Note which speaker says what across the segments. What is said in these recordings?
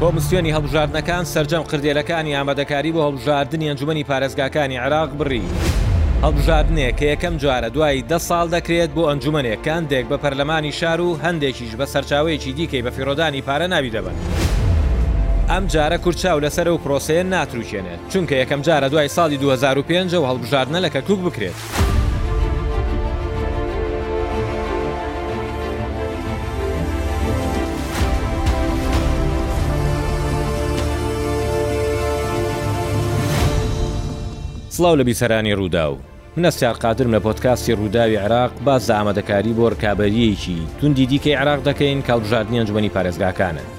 Speaker 1: کۆمسیۆنی هەڵبژاردنەکان سەرجەم قردێلەکانی ئامادەکاری بۆ هەڵبژاردنی ئەنجومەنی پارێزگاکانی عێراق بڕی. هەڵبژاردنێک کە یەکەم جارە دوای دە ساڵ دەکرێت بۆ ئەنجومەنێک کە هەندێک بە پەرلەمانی شار و هەندێکیش بە سەرچاوەیەکی دیکەی بەفیڕۆدانی پارە ناوی دەبەن. ئەم جارە کورد چاو لەسەر ئەو پرۆسەیە ناتروکێنێت، چونکە یەکەم جارە دوای ساڵی دوو هەزار و پێنج ئەو هەڵبژاردنە لە کەرکوک بکرێت. سڵاو لە بیسەرانی ڕووداو من ئەستێار قادرم لە پۆتکاستی ڕووداوی عراق باس لە ئامادەکاری بۆ ڕکابەریەکی توندی دیکەی عراق دەکەین کاڵبژاردنی ئەنجومەنی پارێزگاکانن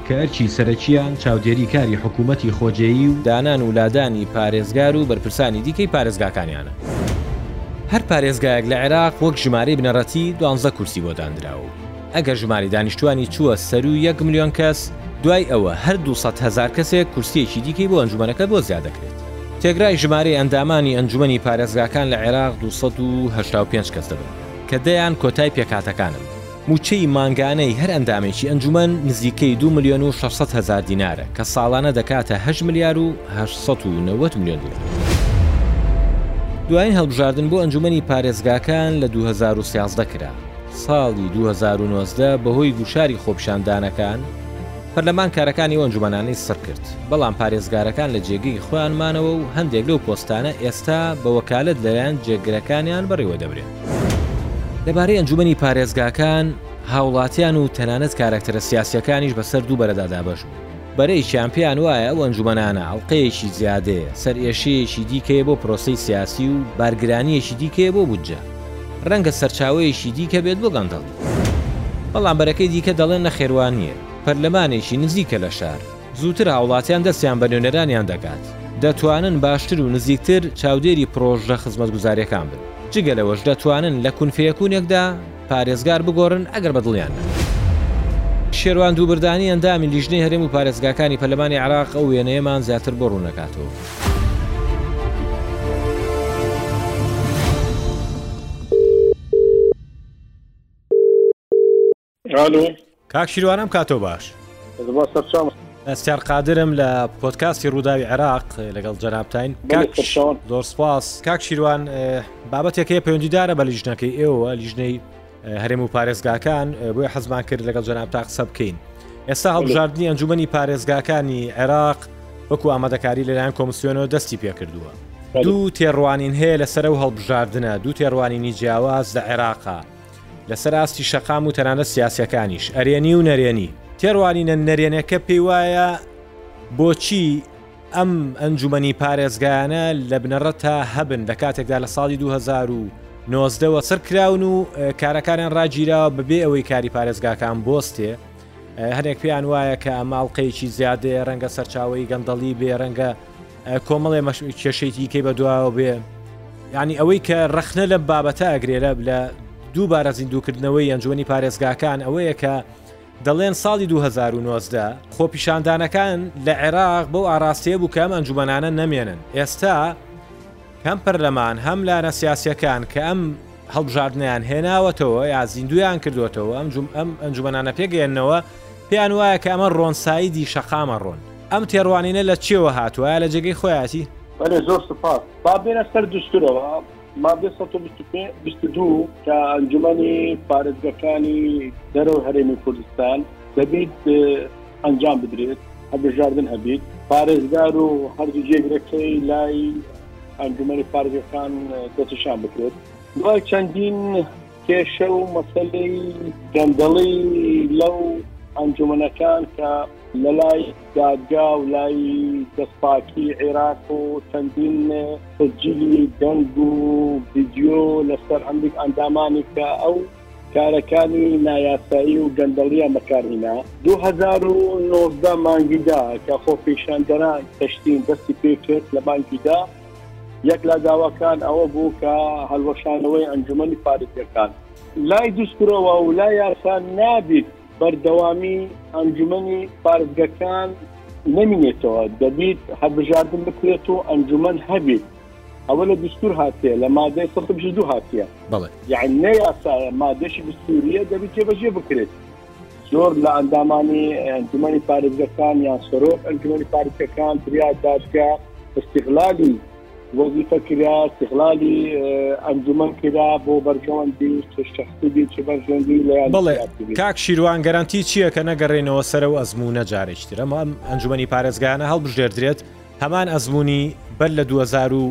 Speaker 1: کە ئەرکی سەرەکییان چاودێری کاری حکوومەتی خۆجێیی و دانان و لادانی پارێزگار و بەرپرسانی دیکەی پارێزگاکانیانە. هەر پارێزگایەک لە عێراق وەک ژمارەی بنەڕەتی دوانزە کورسی بۆ داندراوە و ئەگەر ژمارەی دانیشتووانی چووە سەروو یەک ملیۆن کەس، دوای ئەوە هەر دوو سەد هەزار کەسێک کورسییەکی دیکەی بۆ ئەنجوومەنەکە بۆ زیا دەکرێت. تێکرای ژمارەی ئەندامانی ئەنجوومەنی پارێزگاکان لە عێراق دوو سەد و هەشتا و پێنج کەس دەبن، کە دەیان کۆتای پێکهاتەکانن. مووچەی مانگانەی هەر ئەندامێکی ئەنجومەن نزیکەی دوو ملیۆن و شەش سەد هەزار دینارە، کە ساڵانە دەکاتە هەشت ملیار و هەشت سەد و نەوەد ملیۆن دینار. دوایین هەڵبژاردن بۆ ئەنجومەنی پارێزگاکان لە دوو هەزار و سیازدە کرا. ساڵی دوو هەزار و نۆزدە بەهۆی گوشاری خۆپیشاندانەکان، پەرلەمان کارەکانی ئەو ئەنجومەنانەی سڕکرد، بەڵام پارێزگارەکان لە جێگەی خۆیان مانەوە و هەندێک لەو پۆستانە ئێستا بە وەکالەت لەلایەن جێگرەکانیان بەڕێوەدەبرێن. لەبارەی ئەنجومەنی پارێزگاکان، هاوڵاتیان و تەنانەت کارەکتەرە سیاسییەکانیش بەسەر دوو بەرەدا دابەش بوون، بەرەیەکیان پێیان وایە ئەو ئەنجومەنانە ئەڵقەیەکی زیادەیە، سەرئێشەیەکی دیکەیە بۆ پرۆسەی سیاسی و بارگرانییەکی دیکەیە بۆ بودجە، رەنگە سەرچاوەیەکی دیکە بێت بۆ گەندەڵی. بەڵام بەرەکەی دیکە دەڵێن نەخێر وانییە، پەرلەمانێکی نزیکە لە شار، زووتر هاوڵاتیان دەستیان بە نوێنەرانیان دەگات، دەتوانن باشتر و نزیکتر چاودێری پڕۆژە خزمەتگوزارییەکان بن، جگە لەوەش دەتوانن لە کونفەیەکونێکدا پارێزگار بگۆڕن ئەگەر بە دڵیان نەبێت. شێروان دووبردانی ئەندامی لیژنەی هەرێم و پارێزگاکانی پەرلەمانی عێراق ئەو وێنەیەمان زیاتر بۆ ڕوونەکاتەوە. ئالۆ. کاک شیروان ئەم کاتەو باش. سباس سەرچاوم. بەستیار قادرم لە پۆدکاستی ڕووداوی عێراق لەگەڵ جەنابتاین کاک شیروان. زۆر سپاس کاک شیروان بابەتێک هەیە پەیوەندیدارە بە لیژنەکەی ئێوە لیژنەی هەرێم و پارێزگاکان بۆیە حەزمان کرد لەگەڵ جەنابتا قسە بکەین ئێستا هەڵبژاردننی ئەنجومی پارێزگاکانی عێراق وەکو ئامادەکاری لەلایەن کۆمسیۆنەوە دەستی پێکردووە دوو تێڕوانین هەیە لەسەر و هەڵبژاردنە دوو تێڕوانینی جیاواز لە عێراقا لەسەر ئاستی شەقام و تەنانەت سیاسیەکانیش ئەرێنی و نەرێنی تێڕوانینە نەرێنەکە پێی وایە بۆچی ئەم ئەنجومنی پارێزگایانە لە بنەڕەتە هەبن لە کاتێکدا لە ساڵی 2009ەوە سەرکراون و کارەکانیان ڕاگیراوە بەبێ ئەوەی کاری پارێزگاکان بۆستێ هەنێک پێیان وایە کە ئەمە ئەڵقەیەکی زیادەیە ڕەنگە سەرچاوی گەندەڵی بێ ڕەنگە کۆمەڵێ کێشەی دیکەی بە دواوە بێ ینی ئەوەی کە ڕەخنە لەم بابەتە ئەگرێرە لە دووبارە زیندوکردنەوەی ئەنجومی پارێزگاکان ئەوەیە کە دەڵێن ساڵی 2009 خۆپیشاندانەکان لە عێراق بەو ئاراستەیە بوو کە ئەم ئەنجومەنانە نەمێنن ئێستا هەم پەرلەمان هەم لایەنە سیاسیەکان کە ئەم هەڵبژاردنیان هێناوەتەوە یا زیندویان کردوەتەوە ئەم جوم ئەم ئەنجومەنانە پێگەێنەوە پێیان وایە کە ئەمە ڕۆنساییدی شەقامە ڕۆن ئەم تێڕوانینە لە چێوە هاتووە لە جێگەی خۆیاتی بەێ
Speaker 2: زۆر سپاس با بێنە سەر دوستورەوە ما بێ 1922 کە ئەنجومەنی پارێزگەکانی دەرەوە هەرێمی کوردستان دەبیت ئەنجام بدرێت هەبژاردن هەبیت پارێزگار و هەردوو جێگرەکەی لای ئەنجومەری پارێزەکان دەستشان بکرێت دوای چەندین کێشە و مەسلەی گەندەڵی لەو ئەنجومەنەکان کە لە لای دادگا و لای دەستپاکی عێراق و چەندین تجیلی دەنگ و ویددیو لەسەر هەندێک ئەندامانی کە ئەو کارەکانی نایاسایی و گەندەڵیان بەکارهینا. دوو هەزار و نۆزدە مانگی دە کە خۆپیشاندەران تەشتین دەستی پێکرد لە مانگی دە یەک لە داواکان ئەوە بوو کە هەلوەشانەوەی ئەنجومەنی پارێزگەکان لای دوستورەوە و لای یاسا نابیت بەردەوامی ئەنجومەنی پارێزگەکان نەمینێتەوە دەبیت هەلبژاردن بکرێت و ئەنجومەن هەبیت. ئەوە لە دستور هاتیە لە مادەی سە بژ دوو هاتیە بڵێ یعنی نە یاسایە مادەشی دستوریە دەبی جێ بەجێ بکرێت زۆر لە ئەندامانی ئەنجومی پارێزگەکان یان سەرۆک ئەنجومی پارکەکان فریا دادگە استغلالی وەزیفە کرا استغلالی ئەنجومەن کرا بۆ بەرژەوەندی شخصی چ بەرژەندی لە
Speaker 1: بڵێ کاک شیروان گەرانتی چییە کە نەگەڕێنەوە سەر و ئەزمونە جارێکتر ئەمە ئەنجومی پارێزگانە هەڵبژێردرێت هەمان ئەزموونی بەر لە دوو هەزار و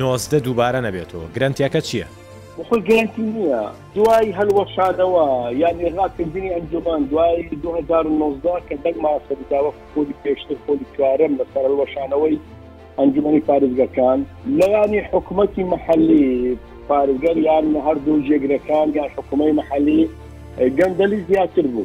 Speaker 1: نۆزدە دووبارە نەبێتەوە، گرەنتیەکە چییە؟
Speaker 2: بەخۆی گرەنتی نییە، دوای هەڵوەشانەوە یان ئیلغاکردنی ئەنجوومەن دوای دوو هەزار و نۆزدە کە دەنگمان سەریدا وەکو پۆلی پێشتر پۆلی چوارەم لەسەر هەڵوەشانەوەی ئەنجوومەنی پارێزگەکان لایەنی حکومەتی مەحەلی پارێزگار یان هەردوو جێگرەکان یان حکومەی مەحەلی گەندەڵی زیاتر بوو.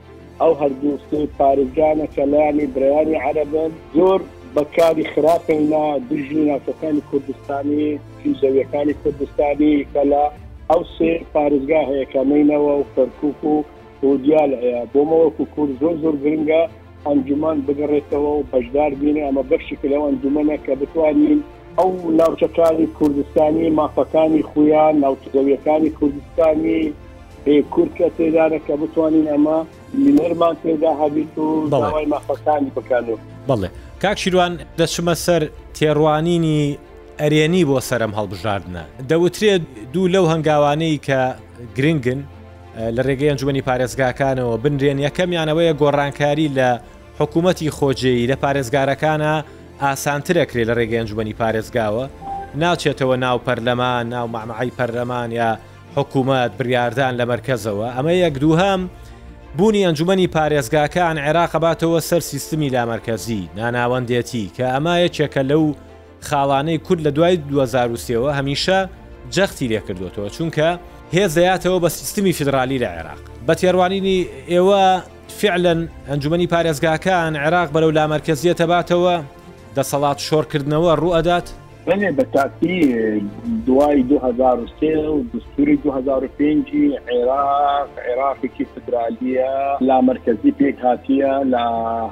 Speaker 2: ئەو هەردوو سێ پارێزگانە کە لایەنی برایانی عەرەبن زۆر بە کاری خراپەینا دژی ناوچەکانی کوردستانی زەویەکانی کوردستانی کە لە ئەو سێ پارێزگا هەیە کە نینەوە و کەرکوک و ودیال هەیە بۆمەوەکو کورد زۆر زۆر گرنگە ئەنجومان بگەڕێتەوە و بەشدار بینێ ئەمە بەشێک لەو ئەنجومەنە کە بتوانین ئەو ناوچەکانی کوردستانی مافەکانی خویان ناوچەویەکانی کوردستانی ئێ کورد کەس تێدانە کە بتوانین ئەمە لینەرمان تێدا هەبیت و داوای مافەکانی بکەن
Speaker 1: و بەڵێ کاک شیروان دەچمە سەر تێڕوانینی ئەرێنی بۆ سەرم هەڵبژاردنە دەوترێت دوو لەو هەنگاوانەی کە گرنگن لە ڕێگەی ئەنجومی پارێزگاکانەوە بنرێن یەکەمیانەوەیە گۆڕانکاری لە حکوومەتی خۆجێی لە پارێزگارەکانە ئاسانترەکرێ لە ڕێگەی ئەنجومی پارێزگاوە ناچێتەوە ناو پەرلەمان ناو مامەعی پەرلەمان یا حکومەت، بریاردان لە مەرکەزەوە، ئەمە یەک، دووهەم، بوونی ئەنجومەنی پارێزگاکان عێراق ئەباتەوە سەر سیستمی لامەرکەزی، ناناوەندێتی، کە ئەمە یەکێکە لەو خاڵانەی کورد لە دوای دوو هەزار و سێ وە هەمیشە جەختی لێکردۆتەوە، چونکە هێز دەیاتەوە بە سیستمی فیدرالی لە عێراق. بە تێڕوانینی ئێوە فیعلەن ئەنجومەنی پارێزگاکان عێراق بەرەو لامەرکەزیەت ئەباتەوە، دەسەڵات شۆڕکردنەوە ڕووئەدات؟
Speaker 2: بەێ بە تاکی دوای 2023 و دستوری 2005 عێراق عێراقێکی فدرالیە لا مرکزی پێک هاتیە لە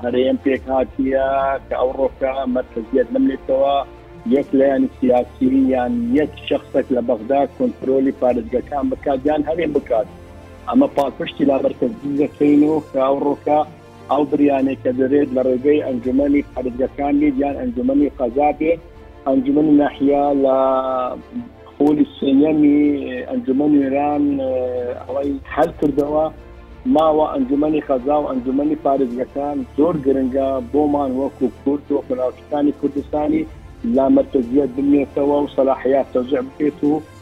Speaker 2: هەرێم پێک هاتیە کە ئەو ڕۆکە مرکزیت نمێتەوە یەک لایەن سیاسی یان یەک شخصێک لە بەغدا کۆنتترۆلی پارێزگەکان بکات یان هەرێم بکات ئەمە پاڵپشتی لا مرکزی دەکەین و کە ئەو ڕۆکە ئەو بریانەی کە دەرێت لە ڕێگەی ئەنجومەنی پارێزگەکان بێت یان ئەنجومەنی قەزا بێت، ئەنجومەنی ناحیە لە خۆلی سێیەمی ئەنجومەنی وێران ئەوەی حەل کردەوە، ماوە ئەنجومەنی قەزا و ئەنجومەنی پارێزگەکان زۆر گرنگە بۆمان وەکو کورد و وەکو ناوچەکانی کوردستانی لا مەرکەزیەت بنێتەوە و سەلاحیات تەوزیع بکرێت و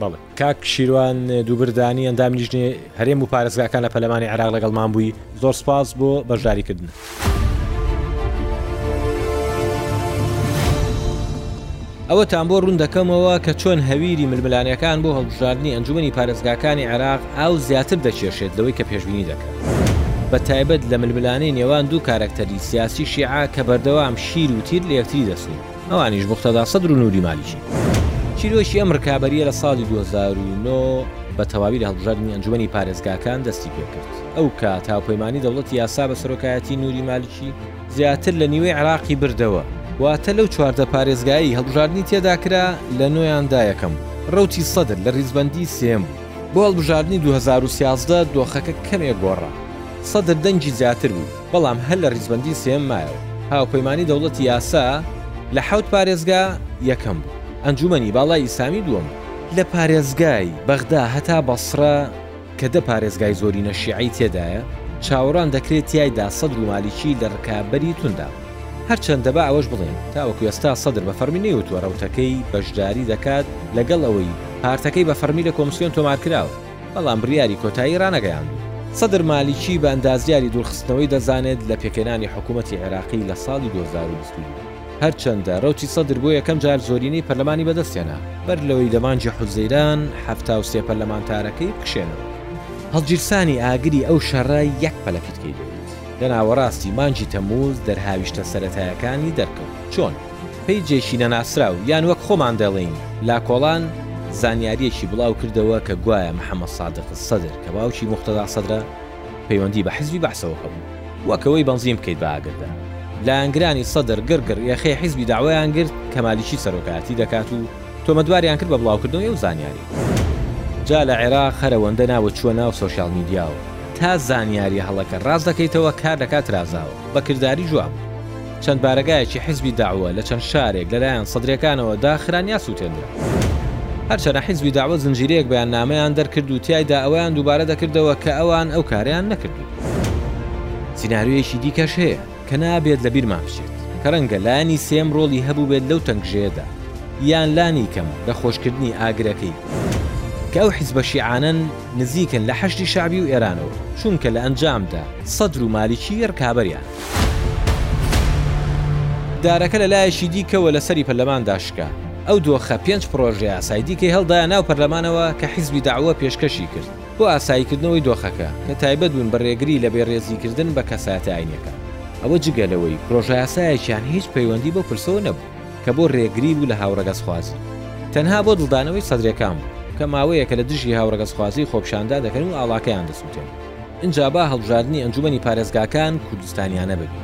Speaker 1: بەڵێ کاک شیروان دووبردانی ئەندامی لیژنێ هەرێم و پارێزگاکان لە پەلمانی عراق لەگەڵمان بووی زۆر سپاس بۆ بەشداریکردن. ئەوەتان بۆ ڕوون دەکەمەوە کە چۆن هەویری ململانەکان بۆ هەڵبژاردننی ئەنجومی پارێزگاکانی عێراق ئاو زیاتر دەکێشێت لەوەی کە پێشببینی دەکات. بە تایبەت لە ململانەی نێوان دوو کارەکتەری سیاسی شیعە کە بەردەوام شیر و تیر لە یەکتری دەسوون. ئەوانیش، موقتەدا سەدر و نوری مالیکی. چیرۆکی ئەم رکابەرییە لە ساڵی دوو هەزار و نۆ بە تەواوی لە هەڵبژاردنی ئەنجومەنی پارێزگاکان دەستی پێکرد. ئەو کات هاوپەیمانی دەوڵەتی یاسا بە سەرۆکایەتی نوری مالیکی، زیاتر لە نیوەی عێراقی بردەوە، واتە لەو چواردە پارێزگایەی هەڵبژاردنی تێدا کرا لە نۆیاندا یەکەم بوو، رەوتی سەدر لە ریزبەندی سێیەم بوو. بۆ هەڵبژاردنی دوو هەزار و سیازدە دۆخەکە کەمێک گۆڕا، سەدر دەنگی زیاتر بوو، بەڵام هەر لە ریزبەندی سێیەم مایەوە. هاوپەیمانی دەوڵەتی یاسا لە حەوت پارێزگا یەکەم بوو، ئەنجوومەنی باڵای ئیسامی دووەم بوو. لە پارێزگای بەغدا هەتا بەسڕە کە دە پارێزگای زۆرینە شیعەی تێدایە، چاوەڕان دەکرێت تیایدا سەدر و مالیکی لە رکابەری توندا بن. هەرچەندە با ئەوەش بڵێین تاوەکو ئێستا سەدر بە فەڕمی نەیوتووە رەوتەکەی بەشداری دەکات لەگەڵ ئەوەی پارتەکەی بە فەڕمی لە کۆمسیۆن تۆمارکراوە. بەڵام بڕیاری کۆتایی رانەگەیاندوو. سەدر مالیکی بە ئەندازیاری دوورخستنەوەی دەزانێت لە پێکهێنانی حکوومەتی عێراقی لە ساڵی دوو هەزار و بیست و دوو. هەرچەندە رەوتی سەدر بۆ یەکەم جار زۆرینەی پەرلەمانی بەدەستهێنا، بەر لەوەی لە مانگی حوزەیران حەفتا و سێ پەرلەمانتارەکەی بکشێنەوە. هەڵگیرسانی ئاگری ئەو شەڕە یەک پەلەپیتکەی دەویست. لە ناوەڕاستی مانگی تەممووز دەرهاویشتە سەرەتایەکانی دەرکەوت. چۆن؟ پەیجێکی نەناسراو یان وەک خۆمان دەڵێین لاکۆڵان زانیارییەکی بڵاوکردەوە کە گوایە محەمەد سادق سەدر کە باوکی موقتەدا سەدرە پەیوەندی بە حزبی بەعسەوە هەبوو وەک ئەوەی بەنزین بکەیت بە ئاگردا لایەنگرانی سەدر گڕ گڕ یەخەی حزبی دەعوەیان گرت کە مالیکی سەرۆکایەتی دەکات و تۆمەتباریان کرد بە بڵاوکردنەوەی ئەو زانیارییە. جا لە عێراق هەر ئەوەندە ناوت چووە ناو سۆشیال میدیاوە تا زانیارییە هەڵەکە ڕاست دەکەیتەوە کار لە کات ترازاوە بە کرداری جواب. چەند بارەگایەکی حیزبی دەعوە لە چەند شارێک لەلایەن سەدرەکانەوە داخران یا سووتێندران. هەرچەنە حیزبی دەعوە زنجیرەیەک بەیاننامەیان دەرکرد و تیایدا ئەوەیان دووبارە دەکردەوە کە ئەوان ئەو کارەیان نەکردووە. سیناریۆیەکی دیکەش هەیە کە نابێت لە بیرمان بچێت کە رەنگە لایەنی سێیەم رۆڵی هەبووبێت لەو تەنگژەیەدا یان لانیکەم لە خۆشکردنی ئاگرەکەی کە ئەو حیزبە شیعانەن نزیکن لە حەشدی شەعبی و ئێرانەوە چونکە لە ئەنجامدا سەدر و مالیکی رکابەریانن. دارەکە لە لایەکی دیکەوە لە سەری پەرلەمان داشکا. ئەو دۆخە پێنج پڕۆژەیاسای دیکەی هەڵدایە ناو پەرلەمانەوە کە حیزبی دەعوە پێشکەشی کرد بۆ ئاساییکردنەوەی دۆخەکە کە تایبەت بوون بە رێگری لە بێڕێزیکردن بە کەسایەتە ئاینییەکان. ئەوە جگە لەوەی پرۆژەیاسایەکیان هیچ پەیوەندی بەو پرسەوە نەبوو کە بۆ رێگری بوو لە هاوڕەگەزخوازی. تەنها بۆ دڵدانەوەی سەدرەکان بوو کە ماوەیەکە لە دژی هاوڕەگەزخوازی خۆپیشاندان دەکەن و ئاڵاکەیان دەسوتێنن. ئینجا با هەڵبژاردنی ئەنجومەنی پارێزگاکان کوردستانیانە ببی.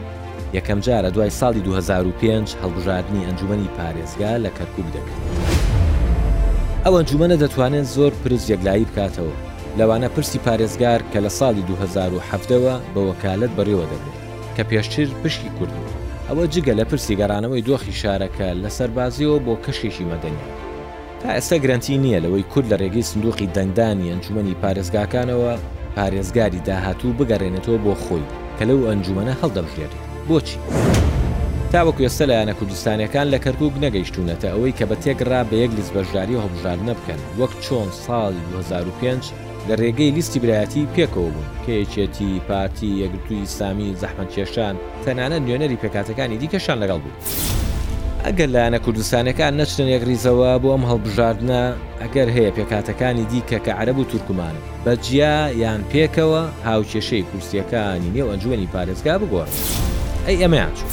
Speaker 1: یەکەم جارە دوای ساڵی دوو هەزار و پێنج هەڵبژاردنی ئەنجومەنی پارێزگا لە کەرکوک دەکرێت. ئەو ئەنجومەنە دەتوانێت زۆر پرس یەکلایی بکاتەوە، لەوانە پرسی پارێزگار کە لە ساڵی دوو هەزار و حەڤدە وە بە وەکالەت بەڕێوە دەبرێت، کە پێشتر پشکی کورد بوو. ئەوە جگە لە پرسی گەڕانەوەی دۆخی شارەکە لە سەربازیەوە بۆ کەشێکی مەدەنی. تا ئێستا گرەنتی نییە لەوەی کورد لە رێگەی سندوقی دەنگدانی ئەنجومەنی پارێزگاکانەوە پارێزگاری داهاتوو بگەرێنێتەوە بۆ خۆی کە لەو ئەنجومەنە هەڵدەبژێرێت. بۆچی تاوەکو ئێستا لایەنە کوردستانیەکان لە کەرکوک نەگەیشتونەتە ئەوەی کە بە تێکڕا بە یەک لیست بەشداری هەڵبژاردنە بکەن وەک چۆن ساڵی دوو هەزار و پێنج لە رێگەی لیستی برایەتی پێکەوە بوون کە یەکێتی، پارتی، یەکگرتووی ئیسلامی، زەحمەتکێشان، تەنانەت نوێنەری پێکهاتەکانی دیکەشیان لەگەڵ بوو. ئەگەر لایەنە کوردستانەکان نەچنە یەکڕیزەوە بۆ ئەم هەڵبژاردنە، ئەگەر هەیە پێکهاتەکانی دیکە کە عەرەب و تورکمان، بە جیا یان پێکەوە، هاوکێشەی کورسییەکانی نێو ئەنجومەنی پارێزگا بگۆڕن. ئەی ئەمەیان چۆن؟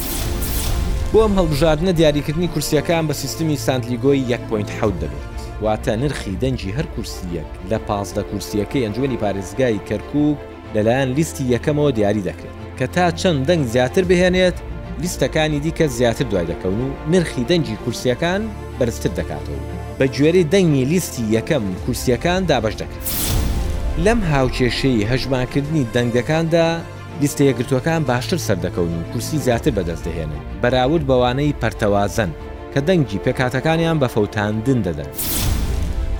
Speaker 1: بۆ ئەم هەڵبژاردنە دیاریکردنی کورسییەکان بە سیستمی سانتلیگۆی یەک پۆینت حەوت دەبێت، واتە نرخی دەنگی هەر کورسییەک لە پازدە کورسییەکەی ئەنجومەنی پارێزگای کەرکووک، لەلایەن لیستی یەکەمەوە دیاری دەکرێت کە تا چەند دەنگ زیاتر بهێنێت، لیستەکانی دیکە زیاتر دوای دەکەون و نرخی دەنگی کورسییەکان بەرزتر دەکاتەوە و بە گوێرەی دەنگی لیستی یەکەم کورسییەکان دابەش دەکرێن. لەم هاوکێشەی هەژمارکردنی دەنگەکاندا، لیستە یەکگرتووەکان باشتر سەردەکەون و کورسی زیاتر بەدەست دەهێنن بەراورد بەوانەی پەرتەوازەن، کە دەنگی پێکهاتەکانیان بە فەوتاندن دەدەن.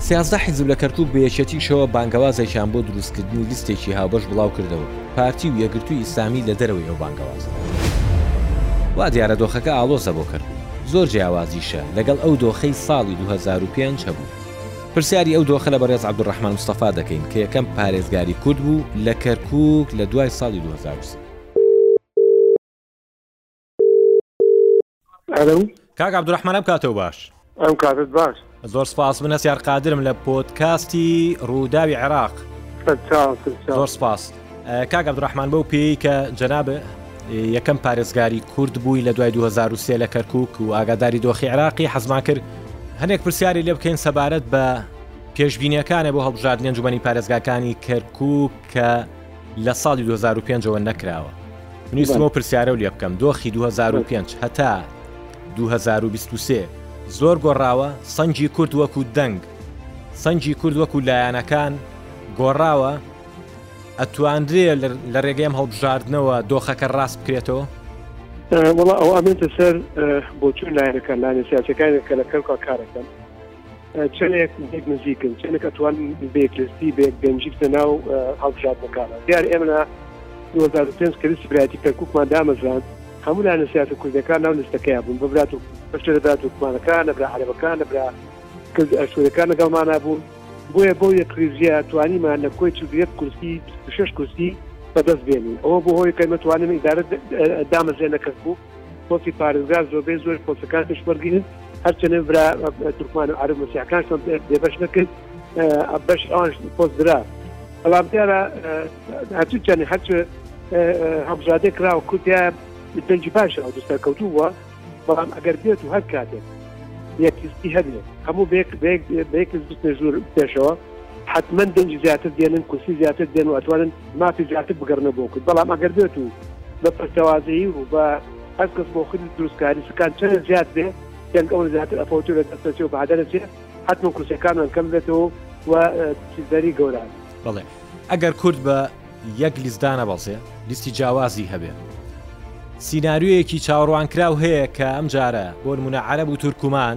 Speaker 1: سیازدە حیزب لە کەرکوک بە یەکێتیشەوە بانگەوازێکیان بۆ دروستکردنی لیستێکی هاوبەش بڵاوکردەوە، پارتی و یەکگرتووی ئیسلامی لە دەرەوەی ئەو بانگەوازە. وا دیارە دۆخەکە ئاڵۆزە بۆ کەرکوک، زۆر جیاوازیشە لەگەڵ ئەو دۆخەی ساڵی دوو هەزار و پێنج هەبوو. پرسیاری ئەو دۆخە لە بەڕێز عەبدولڕەحمان مستەفا دەکەین، کە یەکەم پارێزگاری کورد بوو لە کەرکوک لە دوای ساڵی دوو هەزار و سێ. ئەلو کاک عبدرحمانە بکاتەوە باش
Speaker 2: ئەم کاتت باش
Speaker 1: زۆر سپاس من هەسیار قادرم لە پۆتکاستی ڕووداوی عێراق زۆر سپاس کاک عبدرحمان بەو پێی کە جەناب یەکەم پارێزگاری کورد بووی لە دوای 2023 لە کەرکک و ئاگاداری دۆخی عراقی حەزما کرد هەنێک پرسیاری لێ بکەین سەبارەت بە پێشبینیەکانە بۆ هەڵبژاردنە جومەنی پارێزگاکانی کەرکک کە لە ساڵی دوو هەزار و پێنج ەوە نەکراوە منیستمەوە پرسیارە و لێ بکەم دۆخی دوو هەزار و پێنج هەتا دوو هەزار و بیست و سێ زۆر گۆڕاوە سەنگی کورد وەکو دەنگ سەنگی کورد وەکو لایەنەکان گۆڕاوە ئەتواندرێ لە ڕێگەیم هەڵبژاردنەوە دۆخەکە ڕاست بکرێتەوە
Speaker 3: وڵا ئەو ئامێتە سەر بۆچون لایەنەکان لایەنە سیاسەکان کە لە کەرکا کارەکەن چەندێک بێک نزیکن چەندێک ئەتوان بێکرستی بێک گەنجی بتە ناو هەڵبژاردنەکانە دیار ئێمە لە 2005 کە لستی برایەتی کەرککمان دامەزران هەموو لە نسیاتە کوردەکان ناو لستەکەیان بوون ببرات و بەشتە لە برات وکمانەکان لە برا عەرەبەکان لە برا کرد ئەشورەکان لەگەڵمانە بوون بۆیە بۆ یە کریزیە توانیمان لە کۆی چێت کورسی 26 کورسی بەدەست بێنین ئەوە بۆ هۆی کەمەتوانین ئیدارە دامەزێنە کەرکک پۆسی پارێزگار زۆربەی زۆر پۆسەکان تش وەرگن هەرچەنە برا تورکمان و عرب مسیحەکان چۆن بێبش نەکرد بەش ئەوان پۆست درا بەڵام دیارە هەچی چەند هەچ هەمزادە کرا و کوتیا دەنجی باشە ئەو دوستە کەوتوو بووە بەڵام ئەگەر بێت و هەر کاتێک یەکیستی هەبێت هەموو بێک بێک بێک بستێ زۆر پێشەوە حەتمەن دەنگی زیاتر دێنن کورسی زیاتر دێن و ئەتوانن مافی زیاتر بگەڕنە بۆ کورد بەڵام ئەگەر بێت و بە پەرتەوازەیی و بە هەست کەس بۆ خودی دروستکاری سکان چەنە زیاد بێ دەنگ ئەوە زیاتر ئەفەوتو لە دەست دەچێ و بە هەدەر ئەچێ حەتمەن کورسیەکانمان کەم بێتەوە و دەری گەورە
Speaker 1: بەڵێ ئەگەر کورد بە یەک لیست دانەبەزێ لیستی جیاوازی هەبێ سیناریۆیەکی چاوەڕوانکراو هەیە کە ئەمجارە بۆ نمونە عەرەب و تورکمان،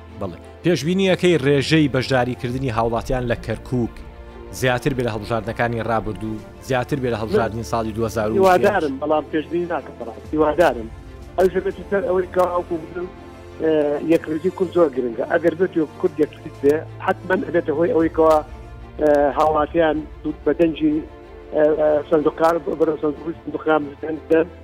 Speaker 1: پێشبینییەکەی ڕێژەی بەشداریکردنی هاوڵاتیان لە کەرکک زیاتر بێ لە هەڵبژاردنەکانی ڕابردوو زیاتر بێ لە هەڵبژاردننی ساڵی
Speaker 3: 2010 بەڵام پێشبینی ناکە هیوادارم ئەو شەبێتی سەر ئەوەی کاوکو بزم یەکڕێزی کورد زۆر گرنگە ئەگەر بێت و کورد یەکریت بێ حتمما ئەبێتە هۆی ئەوەی کەوا هاوڵاتیان بە دەنجی سندوقار بەرە سندوقام دەن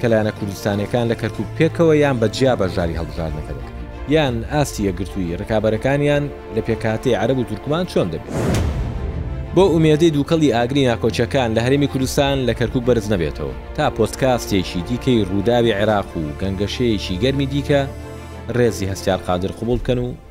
Speaker 3: کە لایەنە کوردستانیەکان لە
Speaker 1: کەرکوک پێکەوە یان بە جیا بەشداری هەڵبژاردنەکە دەکەن یان ئاستی یەکگرتووی ڕکابەرەکانیان لە پێکهاتەی عەرەب و تورکمان چۆن دەبێت بۆ ئومێدەی دووکەڵی ئاگری ناکۆکیەکان لە هەرێمی کوردستان لە کەرکوک بەرز نەبێتەوە تا پۆتکاستێکی دیکەی ڕووداوی عێراق و گەنگەشەیەکی گەرمی دیکە ڕێزی هەستیار قادر قبوڵ بکەن و